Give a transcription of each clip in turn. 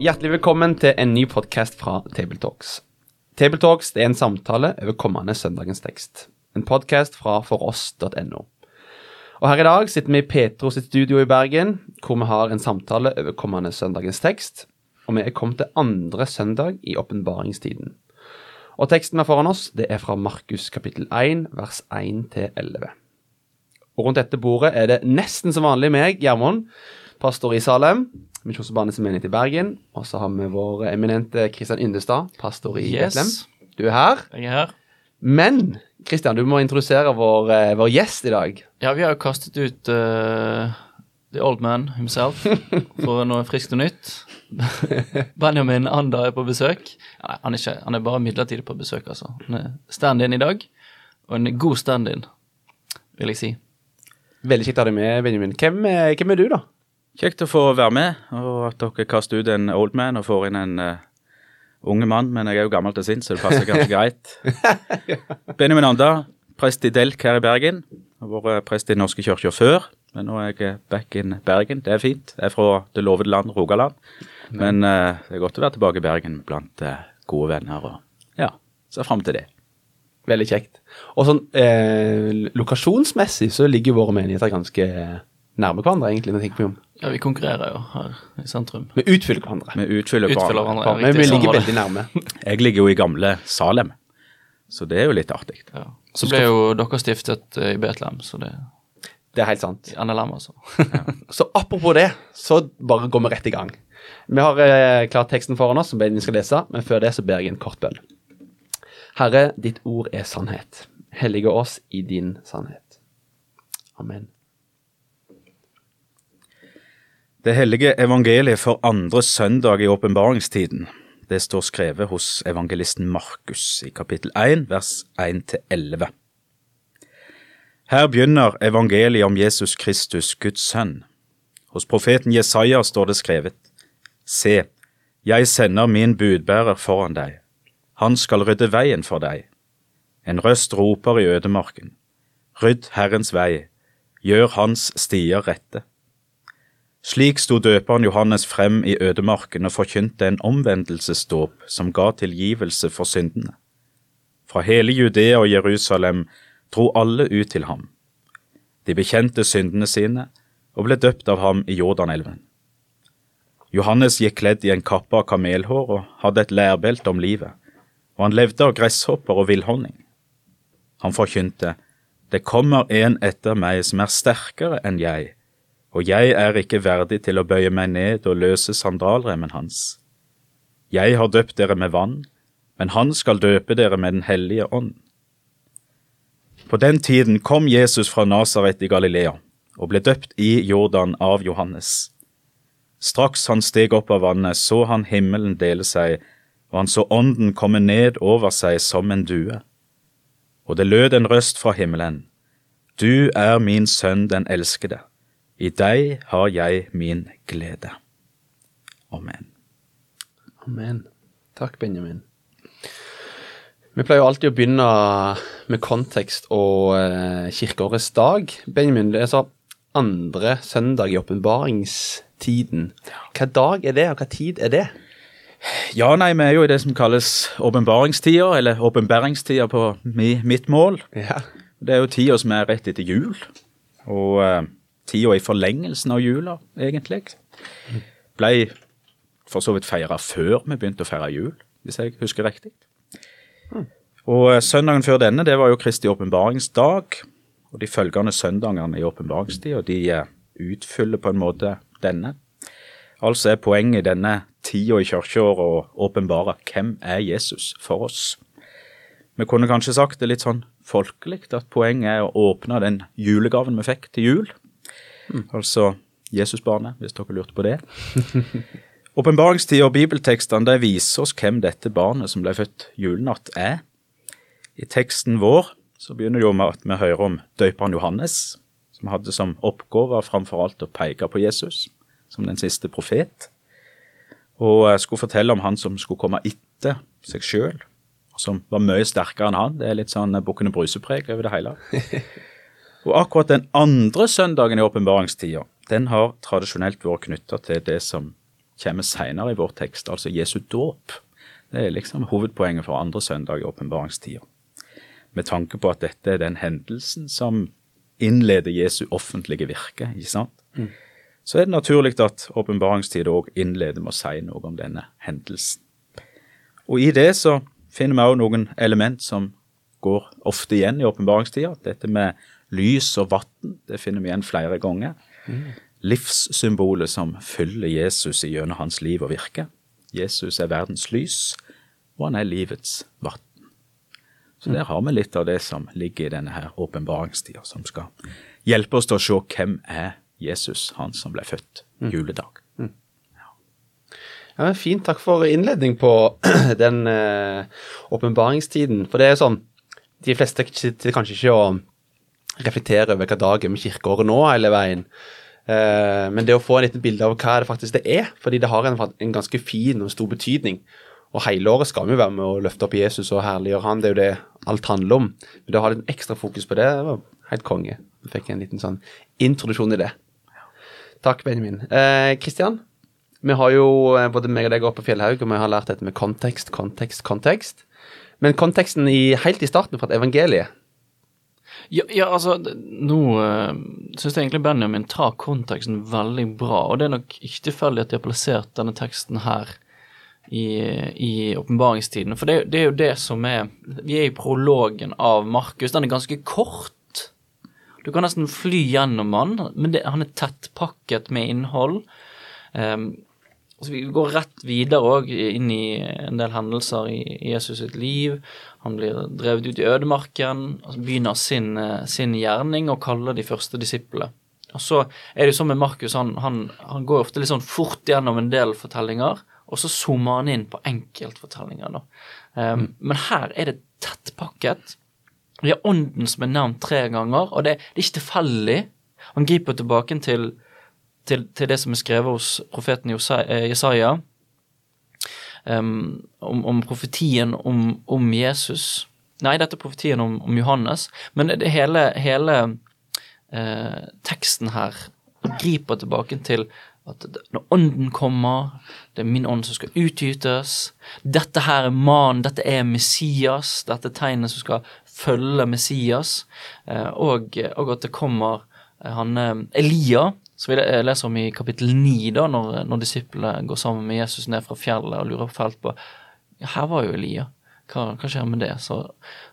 Hjertelig velkommen til en ny podkast fra Tabletalks. Tabletalks er en samtale over kommende søndagens tekst. En podkast fra foross.no. Og Her i dag sitter vi i Petro sitt studio i Bergen, hvor vi har en samtale over kommende søndagens tekst. Og vi er kommet til andre søndag i åpenbaringstiden. Og teksten vi har foran oss, det er fra Markus kapittel 1, vers 1-11. Og rundt dette bordet er det nesten som vanlig meg, Gjermund, pastor i Salem, Misjonsforbandets menighet i Bergen. Og så har vi vår eminente Kristian Yndestad, pastor i Yes. Betlehem. Du er her. Jeg er her. Men Kristian, du må introdusere vår, eh, vår gjest i dag. Ja, vi har jo kastet ut uh, The Old Man himself for noe friskt og nytt. Benjamin Ander er på besøk. Nei, han er, ikke, han er bare midlertidig på besøk, altså. Han er stand-in i dag, og en god stand-in, vil jeg si. Veldig kjekt å ha deg med, Benjamin. Hvem, er- hvem er du, da? Kjekt å få være med, og at dere kaster ut en old man og får inn en uh, unge mann. Men jeg er jo gammel til sinns, så det passer ganske greit. Benjamin Anda, prest i Delk her i Bergen. Har vært prest i Den norske kirka før, men nå er jeg back in Bergen. Det er fint. Jeg er fra det lovede land, Rogaland. Men uh, det er godt å være tilbake i Bergen blant uh, gode venner. og ja, Ser fram til det. Veldig kjekt. Og sånn eh, lokasjonsmessig så ligger våre menigheter ganske nærme hverandre, egentlig, når jeg tenker på. Ja, vi konkurrerer jo her i sentrum. Vi utfyller hverandre. Vi utfyller hverandre. hverandre. Ja, Men vi sånn ligger veldig nærme. Jeg ligger jo i gamle Salem, så det er jo litt artig. Ja. Så ble jo dere stiftet eh, i Betlehem, så det Det er helt sant. er NLM, altså. Så apropos det, så bare går vi rett i gang. Vi har eh, klart teksten foran oss, som Benjamin skal lese, men før det så ber jeg en kort bønn. Herre, ditt ord er sannhet. Hellige oss i din sannhet. Amen. Det hellige evangeliet for andre søndag i åpenbaringstiden. Det står skrevet hos evangelisten Markus i kapittel 1, vers 1-11. Her begynner evangeliet om Jesus Kristus, Guds sønn. Hos profeten Jesaja står det skrevet, Se, jeg sender min budbærer foran deg. Han skal rydde veien for deg. En røst roper i ødemarken. Rydd Herrens vei, gjør hans stier rette. Slik sto døperen Johannes frem i ødemarken og forkynte en omvendelsesdåp som ga tilgivelse for syndene. Fra hele Judea og Jerusalem dro alle ut til ham. De bekjente syndene sine og ble døpt av ham i Jordanelven. Johannes gikk kledd i en kappe av kamelhår og hadde et lærbelte om livet, og han levde av gresshopper og villhonning. Han forkynte, Det kommer en etter meg som er sterkere enn jeg, og jeg er ikke verdig til å bøye meg ned og løse sandalremmen hans. Jeg har døpt dere med vann, men han skal døpe dere med Den hellige ånd. På den tiden kom Jesus fra Nasaret i Galilea og ble døpt i Jordan av Johannes. Straks han steg opp av vannet, så han himmelen dele seg, og han så ånden komme ned over seg som en due. Og det lød en røst fra himmelen, Du er min sønn den elskede. I deg har jeg min glede. Amen. Amen. Takk, Benjamin. Vi pleier jo alltid å begynne med kontekst og eh, kirkeårets dag. Benjamin, det er så andre søndag i åpenbaringstiden. Hva dag er det, og hva tid er det? Ja, nei, vi er jo i det som kalles åpenbaringstida, eller åpenbæringstida på mi, mitt mål. Ja. Det er jo tida som er rett etter jul, og eh, tida i forlengelsen av jula, egentlig. Blei for så vidt feira før vi begynte å feire jul, hvis jeg husker riktig. Og eh, søndagen før denne, det var jo Kristi åpenbaringsdag, og de følgende søndagene i åpenbaringstida, de eh, utfyller på en måte denne. Altså er poenget i denne tida i kirkeåret å åpenbare hvem er Jesus for oss. Vi kunne kanskje sagt det litt sånn folkelig, at poenget er å åpne den julegaven vi fikk til jul. Altså Jesusbarnet, hvis dere lurte på det. Åpenbaringstida og bibeltekstene de viser oss hvem dette barnet som ble født julenatt, er. I teksten vår så begynner det jo med at vi hører om døperen Johannes, som hadde som oppgave framfor alt å peke på Jesus som den siste profet, og eh, skulle fortelle om han som skulle komme etter seg sjøl, som var mye sterkere enn han. Det er litt sånn Bukkene Bruse-preg over det hele. Og akkurat den andre søndagen i åpenbaringstida, den har tradisjonelt vært knytta til det som kommer seinere i vår tekst, altså Jesu dåp. Det er liksom hovedpoenget for andre søndag i åpenbaringstida. Med tanke på at dette er den hendelsen som innleder Jesu offentlige virke. ikke sant? Mm. Så er det naturlig at åpenbaringstida òg innleder med å si noe om denne hendelsen. Og i det så finner vi òg noen element som går ofte igjen i åpenbaringstida. Dette med lys og vann, det finner vi igjen flere ganger. Mm. Livssymbolet som følger Jesus gjennom hans liv og virke. Jesus er verdens lys, og han er livets vann. Så der har vi litt av det som ligger i denne her åpenbaringstida, som skal hjelpe oss til å se hvem er Jesus, han som ble født juledag. Mm. Ja, men Fint. Takk for innledning på den eh, åpenbaringstiden. For det er sånn De fleste sitter kanskje ikke å reflektere over hva dag er med kirkeåret nå hele veien. Eh, men det å få en liten bilde av hva det faktisk det er, fordi det har en, en ganske fin og stor betydning. Og hele året skal vi være med å løfte opp Jesus og herliggjøre han. Det er jo det alt handler om. Men det å ha litt ekstra fokus på det, det var helt konge. Vi fikk en liten sånn introduksjon i det. Takk, Benjamin. Kristian, eh, vi har jo, eh, både meg og deg oppe på Fjellhaug, og vi har lært dette med kontekst, kontekst, kontekst. Men konteksten i, helt i starten fra et evangelie ja, ja, altså, nå uh, syns jeg egentlig Benjamin tar konteksten veldig bra, og det er nok ikke tilfeldig at de har plassert denne teksten her i, åpenbaringstiden. For det, det, er jo det som er Vi er i prologen av Markus. Den er ganske kort. Du kan nesten fly gjennom han, men det, han er tettpakket med innhold. Um, Altså, vi går rett videre òg inn i en del hendelser i, Jesus sitt liv. Han blir drevet ut i ødemarken, begynner sin, sin, gjerning og kaller de første disiplene. Og så er det jo sånn med Markus, han, han, han, går ofte litt sånn fort gjennom en del fortellinger, og så zoomer han inn på enkeltfortellinger. da. Um, mm. Men her er det tettpakket. Vi har ånden som er nevnt tre ganger, og det, det er ikke tilfeldig. Han griper tilbake til til, til, det som er skrevet hos profeten eh, Jesaja, um, om, profetien om, om, Jesus. Nei, dette er profetien om, om Johannes, men det hele, hele eh, teksten her griper tilbake til at når ånden kommer, det er min ånd som skal utgytes. Dette her er mannen, dette er Messias, dette er tegnet som skal følge Messias. Eh, og, og, at det kommer eh, han Elia, så vil jeg lese om i kapittel 9, da, når, når disiplene går sammen med Jesus ned fra fjellet og lurer fælt på Her var jo Elia. Hva, hva skjer med det? Så,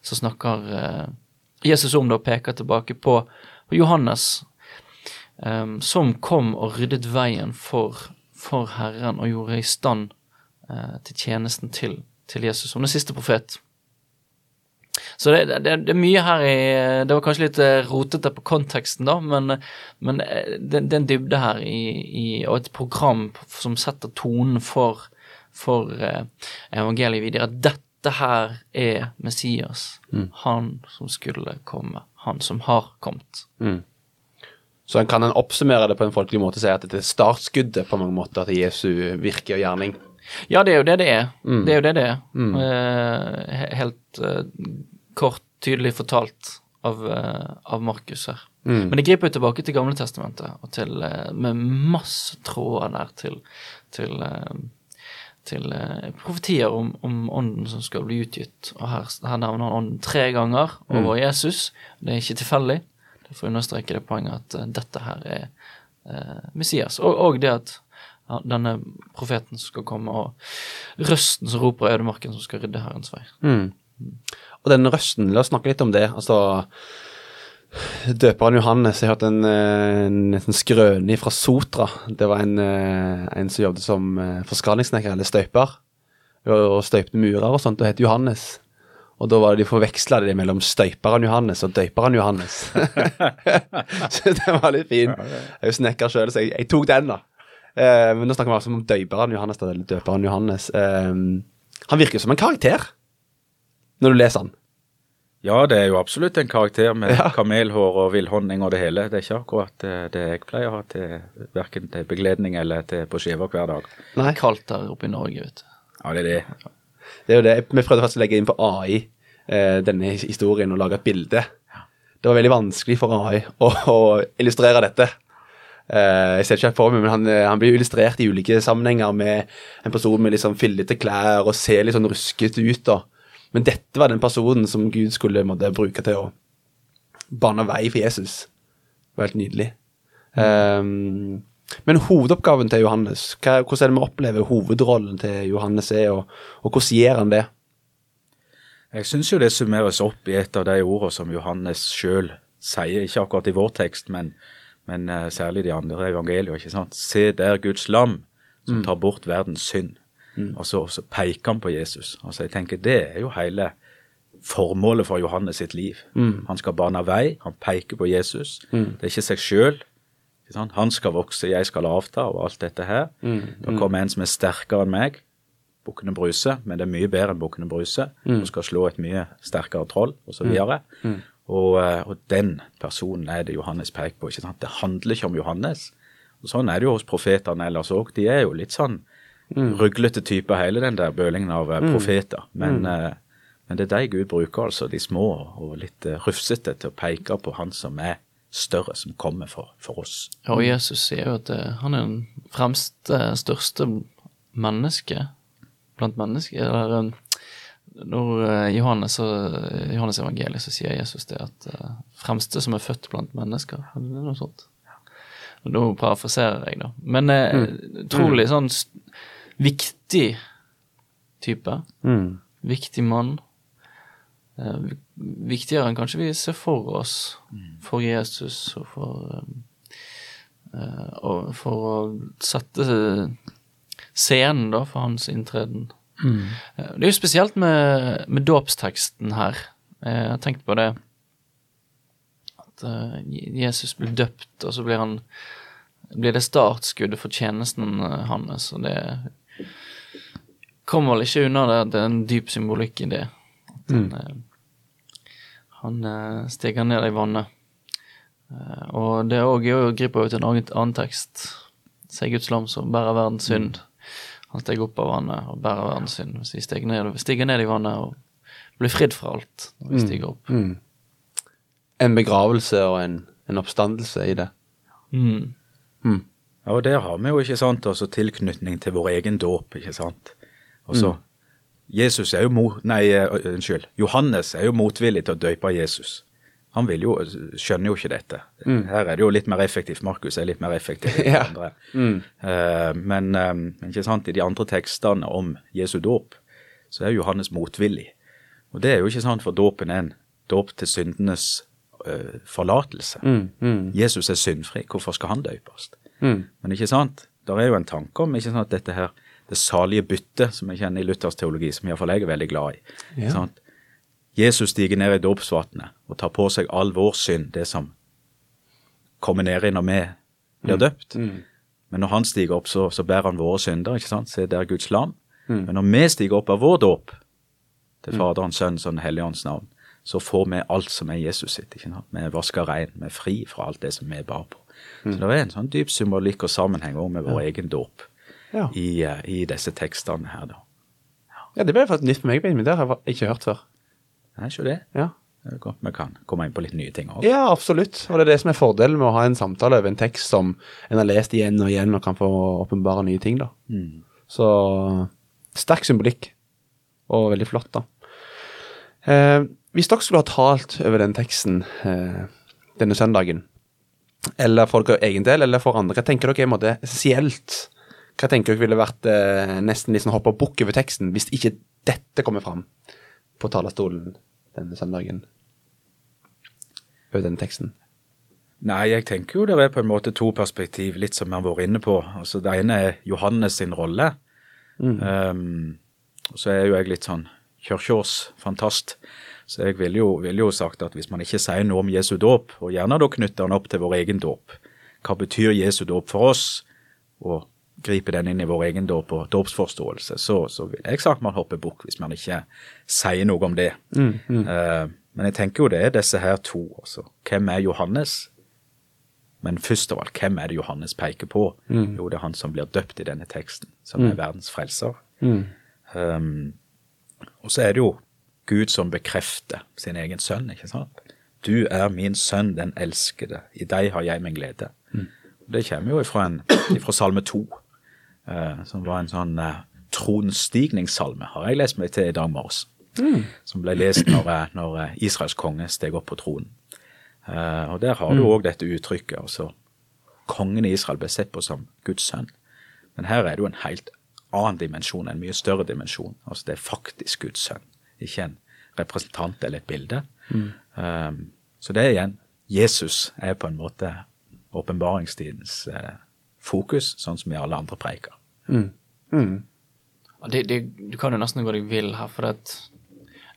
så snakker eh, Jesus om det og peker tilbake på, på Johannes, eh, som kom og ryddet veien for, for Herren og gjorde i stand eh, til tjenesten til, til Jesus som den siste profet. Så det, det, det, er mye her i Det var kanskje litt eh, rotete på konteksten, da, men, men eh, det, det er en dybde her i, i, og et program som setter tonen for, for uh, evangeliet videre. At dette her er Messias, mm. han som skulle komme, han som har kommet. Mm. Så kan en oppsummere det på en folkelig måte og si at det er startskuddet på mange måter til Jesu virke og gjerning? Ja, det er jo det det er. Mm. Det er jo det det er. Mm. Uh, helt uh, kort, tydelig fortalt av, uh, av Markus her. Mm. Men det griper jo tilbake til Gamle Testamentet, og til, med masse tråder der til, til, til profetier om, om, ånden som skal bli utgitt. Og her, her nevner han ånden tre ganger over mm. Jesus. Det er ikke tilfeldig. Det får understreke det poenget at dette her er Messias. Og, og det at ja, denne profeten som skal komme, og røsten som roper i ødemarken, som skal rydde Herrens vei. Mm. Og den røsten, la oss snakke litt om det. Altså, Døperen Johannes, jeg hørte en, en, en skrøne fra Sotra. Det var en, eh, en som jobbet som eh, forskalingssnekker, eller støyper, og støypte murer og sånt, og het Johannes. Og da var det de forveksla det mellom støyperen Johannes og døyperen Johannes. så det var litt fin. Jeg er jo snekker sjøl, så jeg, jeg, tok den, da. Eh, men nå snakker vi altså om døyperen Johannes, eller døperen Johannes. Eh, han virker som en karakter når du leser han. Ja, det er jo absolutt en karakter med Ja. kamelhår og villhonning og det hele. Det er ikke akkurat det jeg pleier å ha til verken til begledning eller til på skiver hver dag. Nei. Kaldt der oppe i Norge, vet du. Ja, det er det. Det er jo det. Vi prøvde faktisk å legge inn på AI eh, denne historien og lage et bilde. Det var veldig vanskelig for AI å, å illustrere dette. Eh, jeg ser ikke helt for meg, men han, eh, han blir illustrert i ulike sammenhenger med en person med sånn fillete klær og ser litt sånn ruskete ut. da. Men dette var den personen som Gud skulle måtte, bruke til å bane vei for Jesus. Det var helt nydelig. Ehm, men hovedoppgaven til Johannes, hva, hvordan er det vi opplever hovedrollen til Johannes er, og, og hvordan gjør han det? Jeg syns jo det summeres opp i et av de ordene som Johannes sjøl sier, ikke akkurat i vår tekst, men, men uh, særlig de andre evangeliene. ikke sant? Se der Guds lam som tar bort verdens synd. Og så, så peker han på Jesus. Altså jeg tenker Det er jo hele formålet for Johannes sitt liv. Han skal bane vei, han peker på Jesus. Det er ikke seg sjøl. Han skal vokse, jeg skal avta, og alt dette her. Da kommer en som er sterkere enn meg. Bukkene Bruse, men det er mye bedre enn Bukkene Bruse. Og skal slå et mye sterkere troll, osv. Mm. Og, eh, og den personen er det Johannes peker på. ikke sant? Det handler ikke om Johannes. Og Sånn er det jo hos profetene ellers òg. De er jo litt sånn ruglete typer, hele den der bølingen av mm. profeter. Men, eh, men det er de Gud bruker, altså. De små og litt eh, rufsete til å peke på han som er større, som kommer for, for oss. Ja, og Jesus sier jo at eh, han er den fremste, største menneske blant mennesker. Eller eh, når eh, Johannes, Johannes evangeliet så sier Jesus det at eh, fremste som er født blant mennesker. Er noe sånt? Og Nå parafraserer jeg, da. Men eh, mm. sånn viktig type. Viktig mann. Eh, viktigere enn kanskje vi ser for oss for Jesus og for eh, eh, og for å sette scenen da for hans inntreden. Eh, Det er jo spesielt med, med dåpsteksten her. Eh, Jeg har tenkt på det. At eh, Jesus blir døpt, og så blir han blir det startskuddet for tjenesten hans. Og det kommer vel ikke unna det at det er en dyp symbolikk i det. At han, mm. han stiger ned i vannet. Og det òg griper jo til en annen tekst. Se Guds lam som bærer verdens synd. Han steg opp av vannet og bærer verden sin. Hvis vi stiger ned, stiger ned i vannet og blir fridd fra alt når vi stiger opp. En begravelse og en, en oppstandelse i det. Mm. Ja, og der har vi jo ikke sant, også tilknytning til vår egen dåp, ikke sant. Og så, Jesus er jo mot, nei, eh, unnskyld, Johannes er jo motvillig til å døype Jesus. Han vil jo, skjønner jo ikke dette. Her er det jo litt mer effektivt. Markus er litt mer effektiv enn de Ja. andre. Uh, men eh, ikke sant, i de andre tekstene om Jesu dåp, så er Johannes motvillig. Og det er jo ikke sant, for dåpen er en dåp til syndenes uh, forlatelse. Jesus er syndfri. Hvorfor skal han døpes? Men ikke sant? Der er jo en tanke om ikke sant, dette her, det salige byttet, som jeg kjenner i Luthers teologi, som iallfall jeg er veldig glad i. Ikke sant? Jesus stiger ned i dåpsvannet og tar på seg all vår synd, det som kommer ned i når vi blir døpt. Men når han stiger opp, så, så bærer han våre synder. ikke sant? Se, er Guds lam. Men når vi stiger opp av vår dåp, til Faderens, Sønnens og Den hellige ånds navn, så får vi alt som er Jesus sitt. ikke sant? Vi er vaska rein, vi er fri fra alt det som vi bar på. Så det er en sånn dyp symbolikk og sammenheng også med vår egen dåp Ja. i, eh, i disse tekstene her, da. ja, det ble faktisk nytt for meg, men Det har jeg ikke hørt før. Er ikke det? Ja. Det godt vi kan komme inn på litt nye ting òg. Ja, absolutt. Og det er det som er fordelen med å ha en samtale over en tekst som en har lest igjen og igjen og kan få åpenbare nye ting, da. Så sterk symbolikk, og veldig flott, da. Eh, hvis dere skulle ha talt over den teksten eh, denne søndagen, eller for dere egen del, eller for andre, hva tenker dere er måte essensielt? Hva tenker dere ville vært eh, nesten liksom hoppa hoppe bukk over teksten, hvis ikke dette kommer fram på talerstolen denne søndagen? Over den teksten. Nei, jeg tenker jo det er på en måte to perspektiv, litt som vi har vært inne på. Altså, Det ene er Johannes sin rolle. Um, og så er jo jeg litt sånn kirkeårsfantast, fantast. Så jeg ville jo, vil jo sagt at hvis man ikke sier noe om Jesu dåp, og gjerne da knytter han opp til vår egen dåp, hva betyr Jesu dåp for oss, og griper den inn i vår egen dåp og dåpsforståelse, så, så vil jeg sagt man hopper bukk hvis man ikke sier noe om det. Eh, men jeg tenker jo det er disse her to. Også. Hvem er Johannes? Men først av alt, hvem er det Johannes peker på? Jo, det er han som blir døpt i denne teksten, som er verdens frelser. Um, og så er det jo Gud som bekrefter sin egen sønn, ikke sant? Du er min sønn, den elskede, i deg har jeg min glede. Det kommer jo ifra, en, ifra salme to, eh, som var en sånn uh, tronstigningssalme, har jeg lest meg til i dag morges. Som ble lest når, eh, når eh, Israels konge steg opp på tronen. Eh, og der har du òg dette uttrykket. altså Kongen i Israel ble sett på som Guds sønn. Men her er det jo en helt annen dimensjon, en mye større dimensjon. Altså det er faktisk Guds sønn, ikke en representant eller et bilde. Um, så det er igjen Jesus er på en måte åpenbaringstidens eh, fokus, sånn som i alle andre preiker. Ja, Det, det, du kan jo nesten gå deg vill her, for at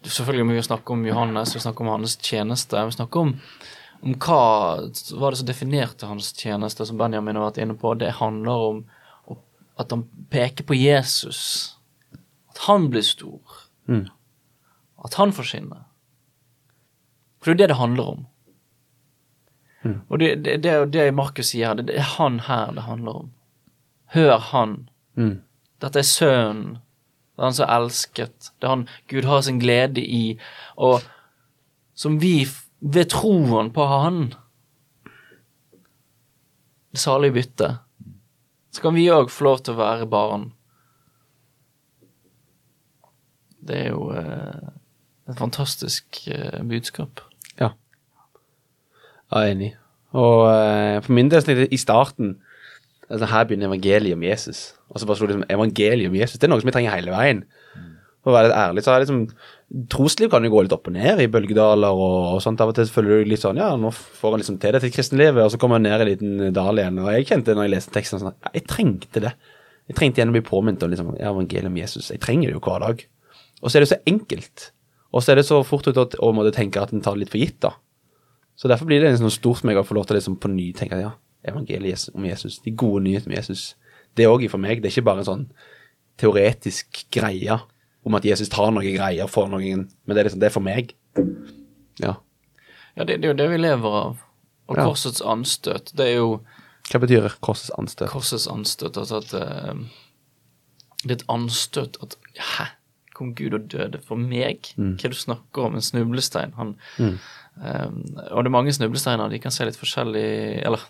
Selvfølgelig må vi snakke om Johannes, vi snakker om hans tjeneste. Vi snakker om, om hva var det som definerte hans tjeneste, som Benjamin har vært inne på. Det handler om at han peker på Jesus. At han blir stor. At han får skinne. For det er jo det det handler om. Og det, det, det det Markus sier her. Det, det er han her det handler om. Hør han. Dette er sønnen. Det er han som er elsket. Det er han Gud har sin glede i. Og som vi, ved troen på han Det salige byttet. Så kan vi òg få lov til å være barn. Det er jo eh, et fantastisk eh, budskap. Ja. Jeg er enig. Og eh, for min del, i starten altså Her begynner evangeliet om Jesus. Og så bare det liksom evangeliet om Jesus. Det er noe som jeg trenger hele veien. For å være litt ærlig, så er liksom Trosliv kan jo gå litt opp og ned i bølgedaler og, og sånt. Av og til føler du litt sånn Ja, nå får en liksom til det til kristenlivet, og så kommer en ned i en liten dal igjen. Og jeg kjente når jeg leste teksten sånn ja, Jeg trengte det. Jeg trengte igjen å bli påminnet om liksom, evangeliet om Jesus. Jeg trenger det jo hver dag. Og så er det så enkelt. Og så er det så fort ut å, måtte tenke at en tar det litt for gitt, da. Så derfor blir det liksom stort for meg å få lov til å liksom på ny tenke at ja, evangeliet om Jesus, de gode nyhetene om Jesus, det er òg for meg. Det er ikke bare en sånn teoretisk greie om at Jesus tar noen greier for noen, men det er liksom det er for meg. Ja. Ja, det, det er jo det vi lever av. Og Ja. korsets anstøt, det er jo Hva betyr korsets anstøt? korsets anstøt, altså at uh, Det er et anstøt at Hæ? Kom Gud og døde for meg? Hva er det du snakker om? En snublestein? Han, eh, og det er mange snublesteiner. De kan se litt forskjellig Eller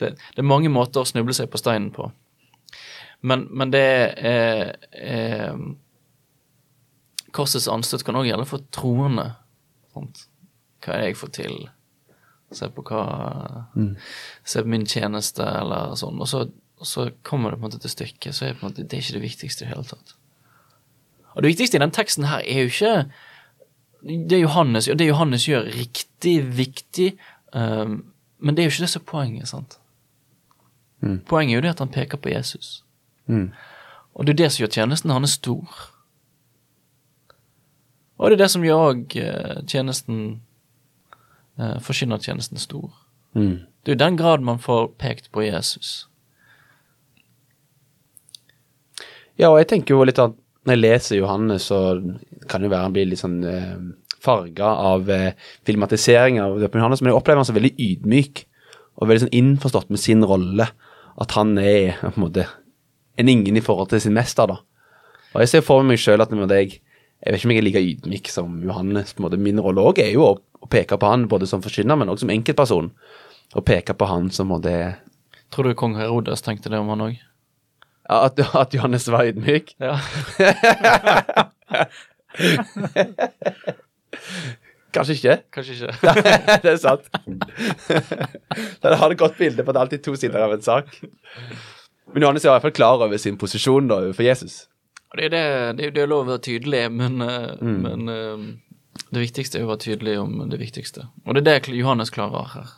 det, det er mange måter å snuble seg på steinen på. Men, men det er er Korsets anstøt kan òg gjelde for troende. Sant? Hva jeg får til? Se på hva Se på min tjeneste, eller sånn. Og så, og så kommer det på en måte til stykket, så er det på en måte, det er ikke det viktigste i det hele tatt. Og det viktigste i den teksten her er jo ikke det Johannes, det Johannes gjør, riktig viktig, um, men det er jo ikke det som er poenget, sant? Poenget er jo det at han peker på Jesus. Og det er det som gjør tjenesten hans stor. Og det er det som gjør òg tjenesten uh, Forkynnertjenesten stor. Mm. Det er jo den grad man får pekt på Jesus. Ja, og jeg tenker jo litt at når jeg leser Johannes, så kan det være han blir litt sånn eh, farga av eh, filmatisering av Døpen Johannes, men jeg opplever han som veldig ydmyk og veldig sånn innforstått med sin rolle. At han er på en måte en ingen i forhold til sin mester, da. Og jeg ser for meg sjøl at jeg Jeg vet ikke om jeg er like ydmyk som Johannes. på en måte Min rolle òg er jo å, å peke på han både som forkynner, men også som enkeltperson. Å peke på han som på en Tror du kong Herodes tenkte det om han òg? At, at Johannes var ydmyk. Ja. Kanskje ikke. Kanskje ikke. det er sant. Da har det godt bilde på at det er alltid to sider av en sak. Men Johannes er i hvert fall klar over sin posisjon da, for Jesus. Det er det, det, det er lov å være tydelig, men, mm. men eh, det viktigste er å være tydelig om det viktigste. Og det er det Johannes klarer her.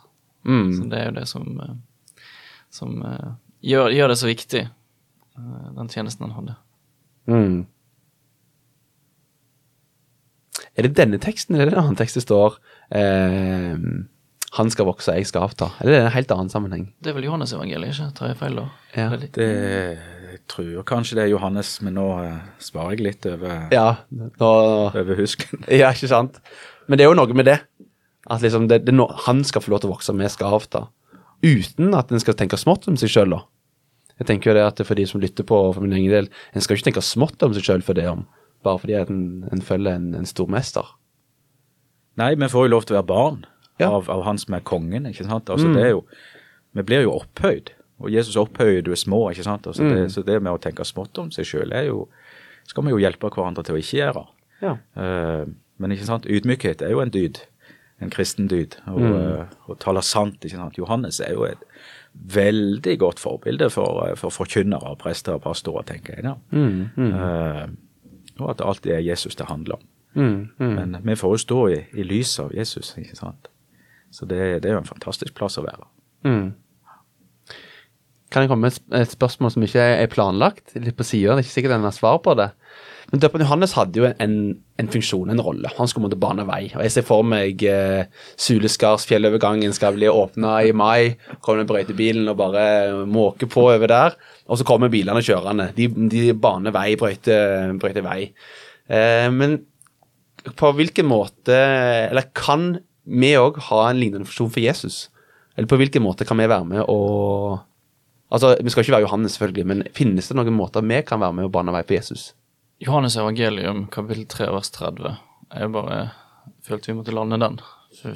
Så det er jo det som, eh, som eh, gjør, gjør det så viktig, eh, den tjenesten han hadde. Mm. Er det denne teksten, eller er det en annen tekst det står eh, Han skal vokse, jeg skal avta? Eller er det en helt annen sammenheng? Det er vel Johannes-evangeliet, ikke? Tar jeg feil da? Ja. Det litt- Det jeg tror kanskje det er Johannes, men nå eh, sparer jeg litt over, Ja, nå, over husken. ja, ikke sant? Men det er jo noe med det. At liksom det, det han skal få lov til å vokse, vi skal avta. Uten at en skal tenke smått om seg sjøl, da. Jeg tenker jo det at for de som lytter på, for min egen del, en skal ikke tenke smått om seg sjøl for det om, bare fordi en, en følger en, en stormester. Nei, vi får jo lov til å være barn Ja. av, av han som er kongen, ikke sant. Altså, det er jo, vi blir jo opphøyd, og Jesus opphøyer du er små, ikke sant. Altså, det, så det med å tenke smått om seg sjøl er jo Skal vi jo hjelpe hverandre til å ikke gjøre. Ja. Uh, men ikke sant, ydmykhet er jo en dyd. En kristen dyd. Og, eh, å tale sant. ikke sant. Johannes er jo et veldig godt forbilde for, eh, for forkynnere, prester og pastorer, tenker jeg. da. Uh, og at det alltid er Jesus det handler om. Mm, mm. Men vi får jo stå i, i lyset av Jesus, ikke sant. Så det, det er jo en fantastisk plass å være. Mm. Kan jeg komme med et spørsmål som ikke er planlagt? Litt på sida, det er ikke sikkert en har svar på det. Men døperen Johannes hadde jo en, en funksjon, en rolle. Han skulle måtte bane vei. Og jeg ser for meg eh, Suleskarsfjellovergangen skal bli åpna i mai. Kommer brøytebilen og bare måker på over der. Og så kommer bilene kjørende. De, de baner vei, brøyter, brøyter vei. Eh, men på hvilken måte Eller kan vi òg ha en lignende funksjon for Jesus? Eller på hvilken måte kan vi være med og Altså, Vi skal ikke være Johannes, selvfølgelig, men finnes det noen måter vi kan være med og bane vei på Jesus? Johannes evangelium, kapittel 3, vers 30. Jeg bare følte vi måtte lande den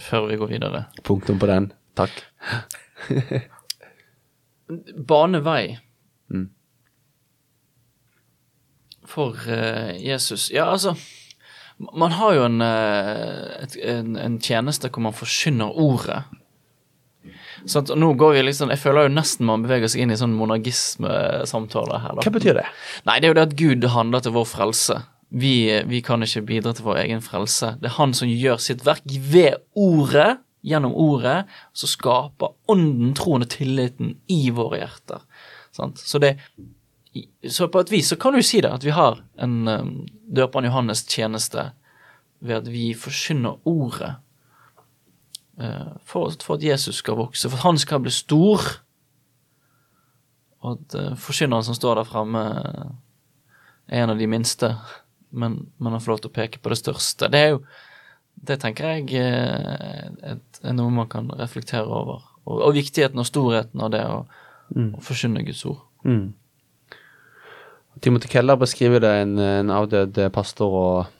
før vi går videre. Punktum på den. Takk. Bane vei Mm. for uh, Jesus. Ja, altså Man har jo en, uh, et, en, en tjeneste hvor man forkynner ordet. Sånn, at nå går vi liksom Jeg føler jo nesten man beveger seg inn i sånn monagisme-samtaler her. da. Hva betyr det? Nei, det er jo det at Gud handler til vår frelse. Vi, vi kan ikke bidra til vår egen frelse. Det er han som gjør sitt verk ved ordet, gjennom ordet, så skaper ånden, troen og tilliten i våre hjerter. Sant? Så det Så på et vis så kan du si det, at vi har en um, døperen Johannes tjeneste ved at vi forkynner ordet. Eh, for, for at Jesus skal vokse, for at han skal bli stor. Og at uh, forkynneren som står der framme, er en av de minste, men, men han får lov til å peke på det største. Det er jo Det tenker jeg eh, et, er noe man kan reflektere over. Og, og viktigheten og storheten av det å, å forkynne Guds ord. Mm. Timothy Keller beskriver det, en, en avdød pastor og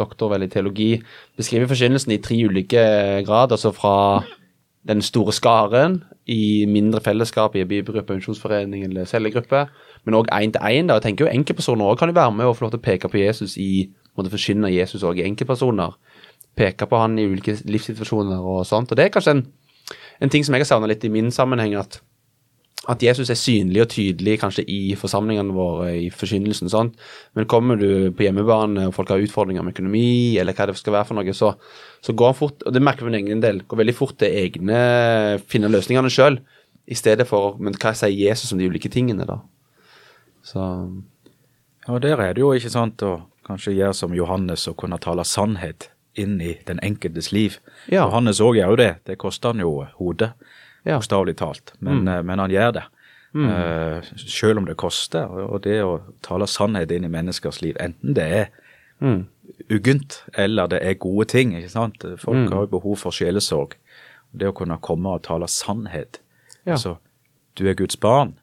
doktor vel i teologi, beskriver forkynnelsen i tre ulike grad, altså fra den store skaren i mindre fellesskap i bibelgruppe, misjonsforening eller cellegruppe, men òg én til én. Jeg tenker jo enkeltpersoner også kan jo være med og få lov til å peke på Jesus i måtte forkynne Jesus òg i enkeltpersoner. Peke på han i ulike livssituasjoner og sånt. Og det er kanskje en, en ting som jeg har savna litt i min sammenheng, at at Jesus er synlig og tydelig kanskje i forsamlingene våre, i forkynnelsen. sånn. Men kommer du på hjemmebane og folk har utfordringer med økonomi, eller hva det skal være for noe, så, så går han fort, og det merker vi en egen del, går veldig fort til egne finne løsningene sjøl, i stedet for Men hva sier Jesus om de ulike tingene, da? Så Ja, og der er det jo ikke sant å kanskje gjøre som Johannes og kunne tale sannhet inn i den enkeltes liv. Ja. Johannes òg gjør jo det. Det koster han jo hodet, Ja. bokstavelig talt. Men, mm. men han gjør det. Eh, selv om det koster. Og det å tale sannhet inn i menneskers liv, enten det er mm. uggent eller det er gode ting. ikke sant? Folk har jo behov for sjelesorg. Det å kunne komme og tale sannhet. Ja. Altså, du er Guds barn.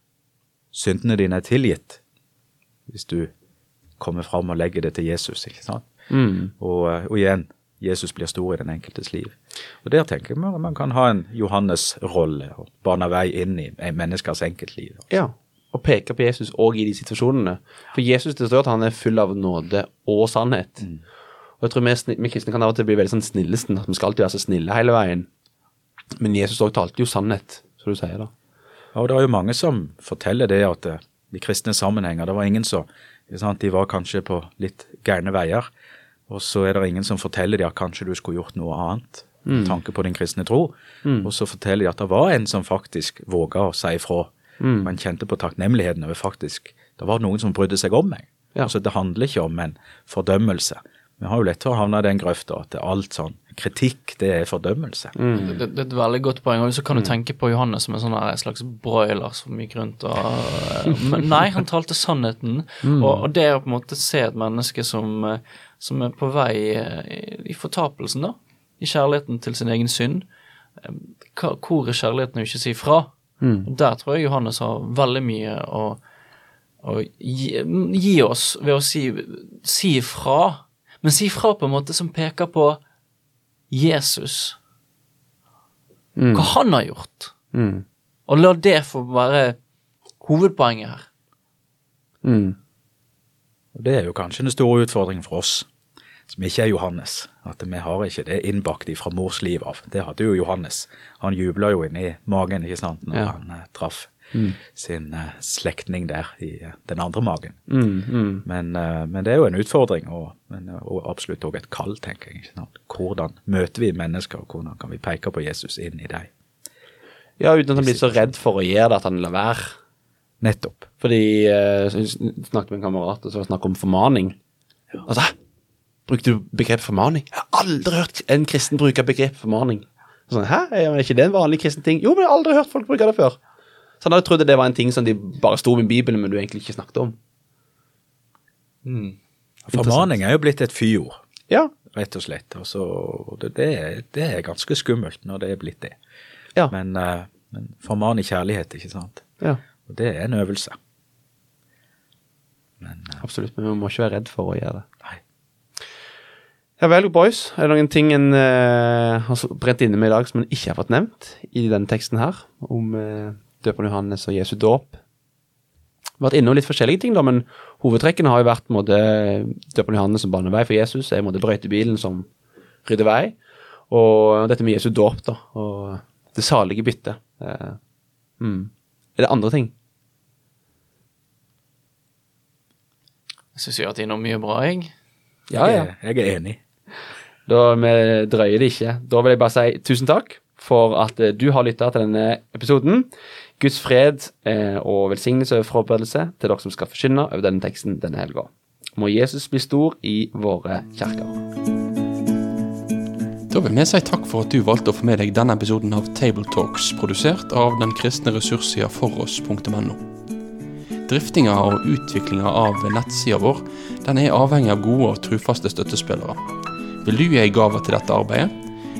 Syndene dine er tilgitt. Hvis du kommer fram og legger det til Jesus. ikke sant? Mm. Og, eh, og igjen, Jesus blir stor i den enkeltes liv. Og Der tenker jeg at man kan ha en Johannes-rolle og bane vei inn i en menneskers enkeltliv. Ja. Og peke på Jesus òg i de situasjonene. For Jesus det står at han er full av nåde og sannhet. Og jeg tror vi, vi kristne kan av og til bli veldig sånn snillesten, at vi skal alltid være så snille hele veien. Men Jesus òg talte jo sannhet, som du sier da. Ja, og det er jo mange som forteller det at de i kristne sammenhenger, det var ingen som De var kanskje på litt gærne veier, og så er det ingen som forteller dem at kanskje du skulle gjort noe annet med tanke på din kristne tro. Og så forteller de at det var en som faktisk våga å si ifra. Man kjente på takknemligheten over faktisk Det var noen som brydde seg om meg. Ja. Altså Det handler ikke om en fordømmelse, Vi har jo lett for å havne i den grøfta at det er alt sånn kritikk, det er fordømmelse. Det, det, det er et veldig godt poeng. Og så kan du tenke på Johannes som en sånn slags broiler som gikk rundt og Men nei, han talte sannheten. Og, og det å på en måte se et menneske som, eh, som er på vei eh, i, i fortapelsen, da. I kjærligheten til sin egen synd. Eh, hvor er kjærligheten å ikke si fra? Og Der tror jeg Johannes har veldig mye å, å gi, gi oss ved å si, si fra. Men si fra på en måte som peker på Jesus. Hva han har gjort. Mm. Og la det få være hovedpoenget her. Mm. Og Det er jo kanskje den store utfordringen for oss, som ikke er Johannes. At vi har ikke det innbakt fra mors liv av. Det hadde jo Johannes. Han jubla jo inni magen ikke sant, når Ja. han eh, traff sin uh, slektning der i uh, den andre magen. Mm, mm. Men, uh, men det er jo en utfordring, og, men, og absolutt òg et kall, tenker jeg. Hvordan møter vi mennesker, og hvordan kan vi peke på Jesus inn i dem? Ja, uten at han blir så redd for å gjøre det at han lar være. Nettopp. Fordi jeg snakket med en kamerat, og så snakk om formaning. Altså, brukte du begrepet formaning? Jeg har aldri hørt en kristen bruke begrepet formaning. Sånn, hæ? Ja, er ikke det en vanlig kristen ting? Jo, men jeg har aldri hørt folk bruke det før. Så han hadde trodd det var en ting som de bare sto med Bibelen, men du egentlig ikke snakket om. Formaning er jo blitt et fyord, Ja, rett og slett. Og så, det, det, er, det er ganske skummelt når det er blitt det. ja, Men, eh, men forman i kjærlighet, ikke sant. ja. Og det er en øvelse. Men eh, Absolutt, men vi må ikke være redd for å gjøre det. nei. Ja vel, boys. Er det noen ting en uh, har så brent inne med i dag som en ikke har fått nevnt i denne teksten her, om uh, døperen Johannes og Jesu dåp? Vært innom litt forskjellige ting, da, men hovedtrekkene har jo vært måte, døperen Johannes som baner vei for Jesus, er måte brøytebilen som rydder vei, og dette med Jesu dåp, da, og det salige byttet. Eh, mm. Er det andre ting? Jeg syns vi har vært innom mye bra, jeg. Ja, ja. Jeg er enig. Da vi drøyer det ikke. Da vil jeg bare si tusen takk for at eh, du har lytta til denne episoden. Guds fred eh, og velsignelse og forberedelse til dere som skal forkynne over denne teksten denne helga. Må Jesus bli stor i våre kjerker. Da vil vi si takk for at du valgte å få med deg denne episoden av Tabletalks, produsert av den kristne ressurssida foross.no. Driftinga og utviklinga av nettsida vår den er avhengig av gode og trufaste støttespillere. Vil du gi ei gave til dette arbeidet?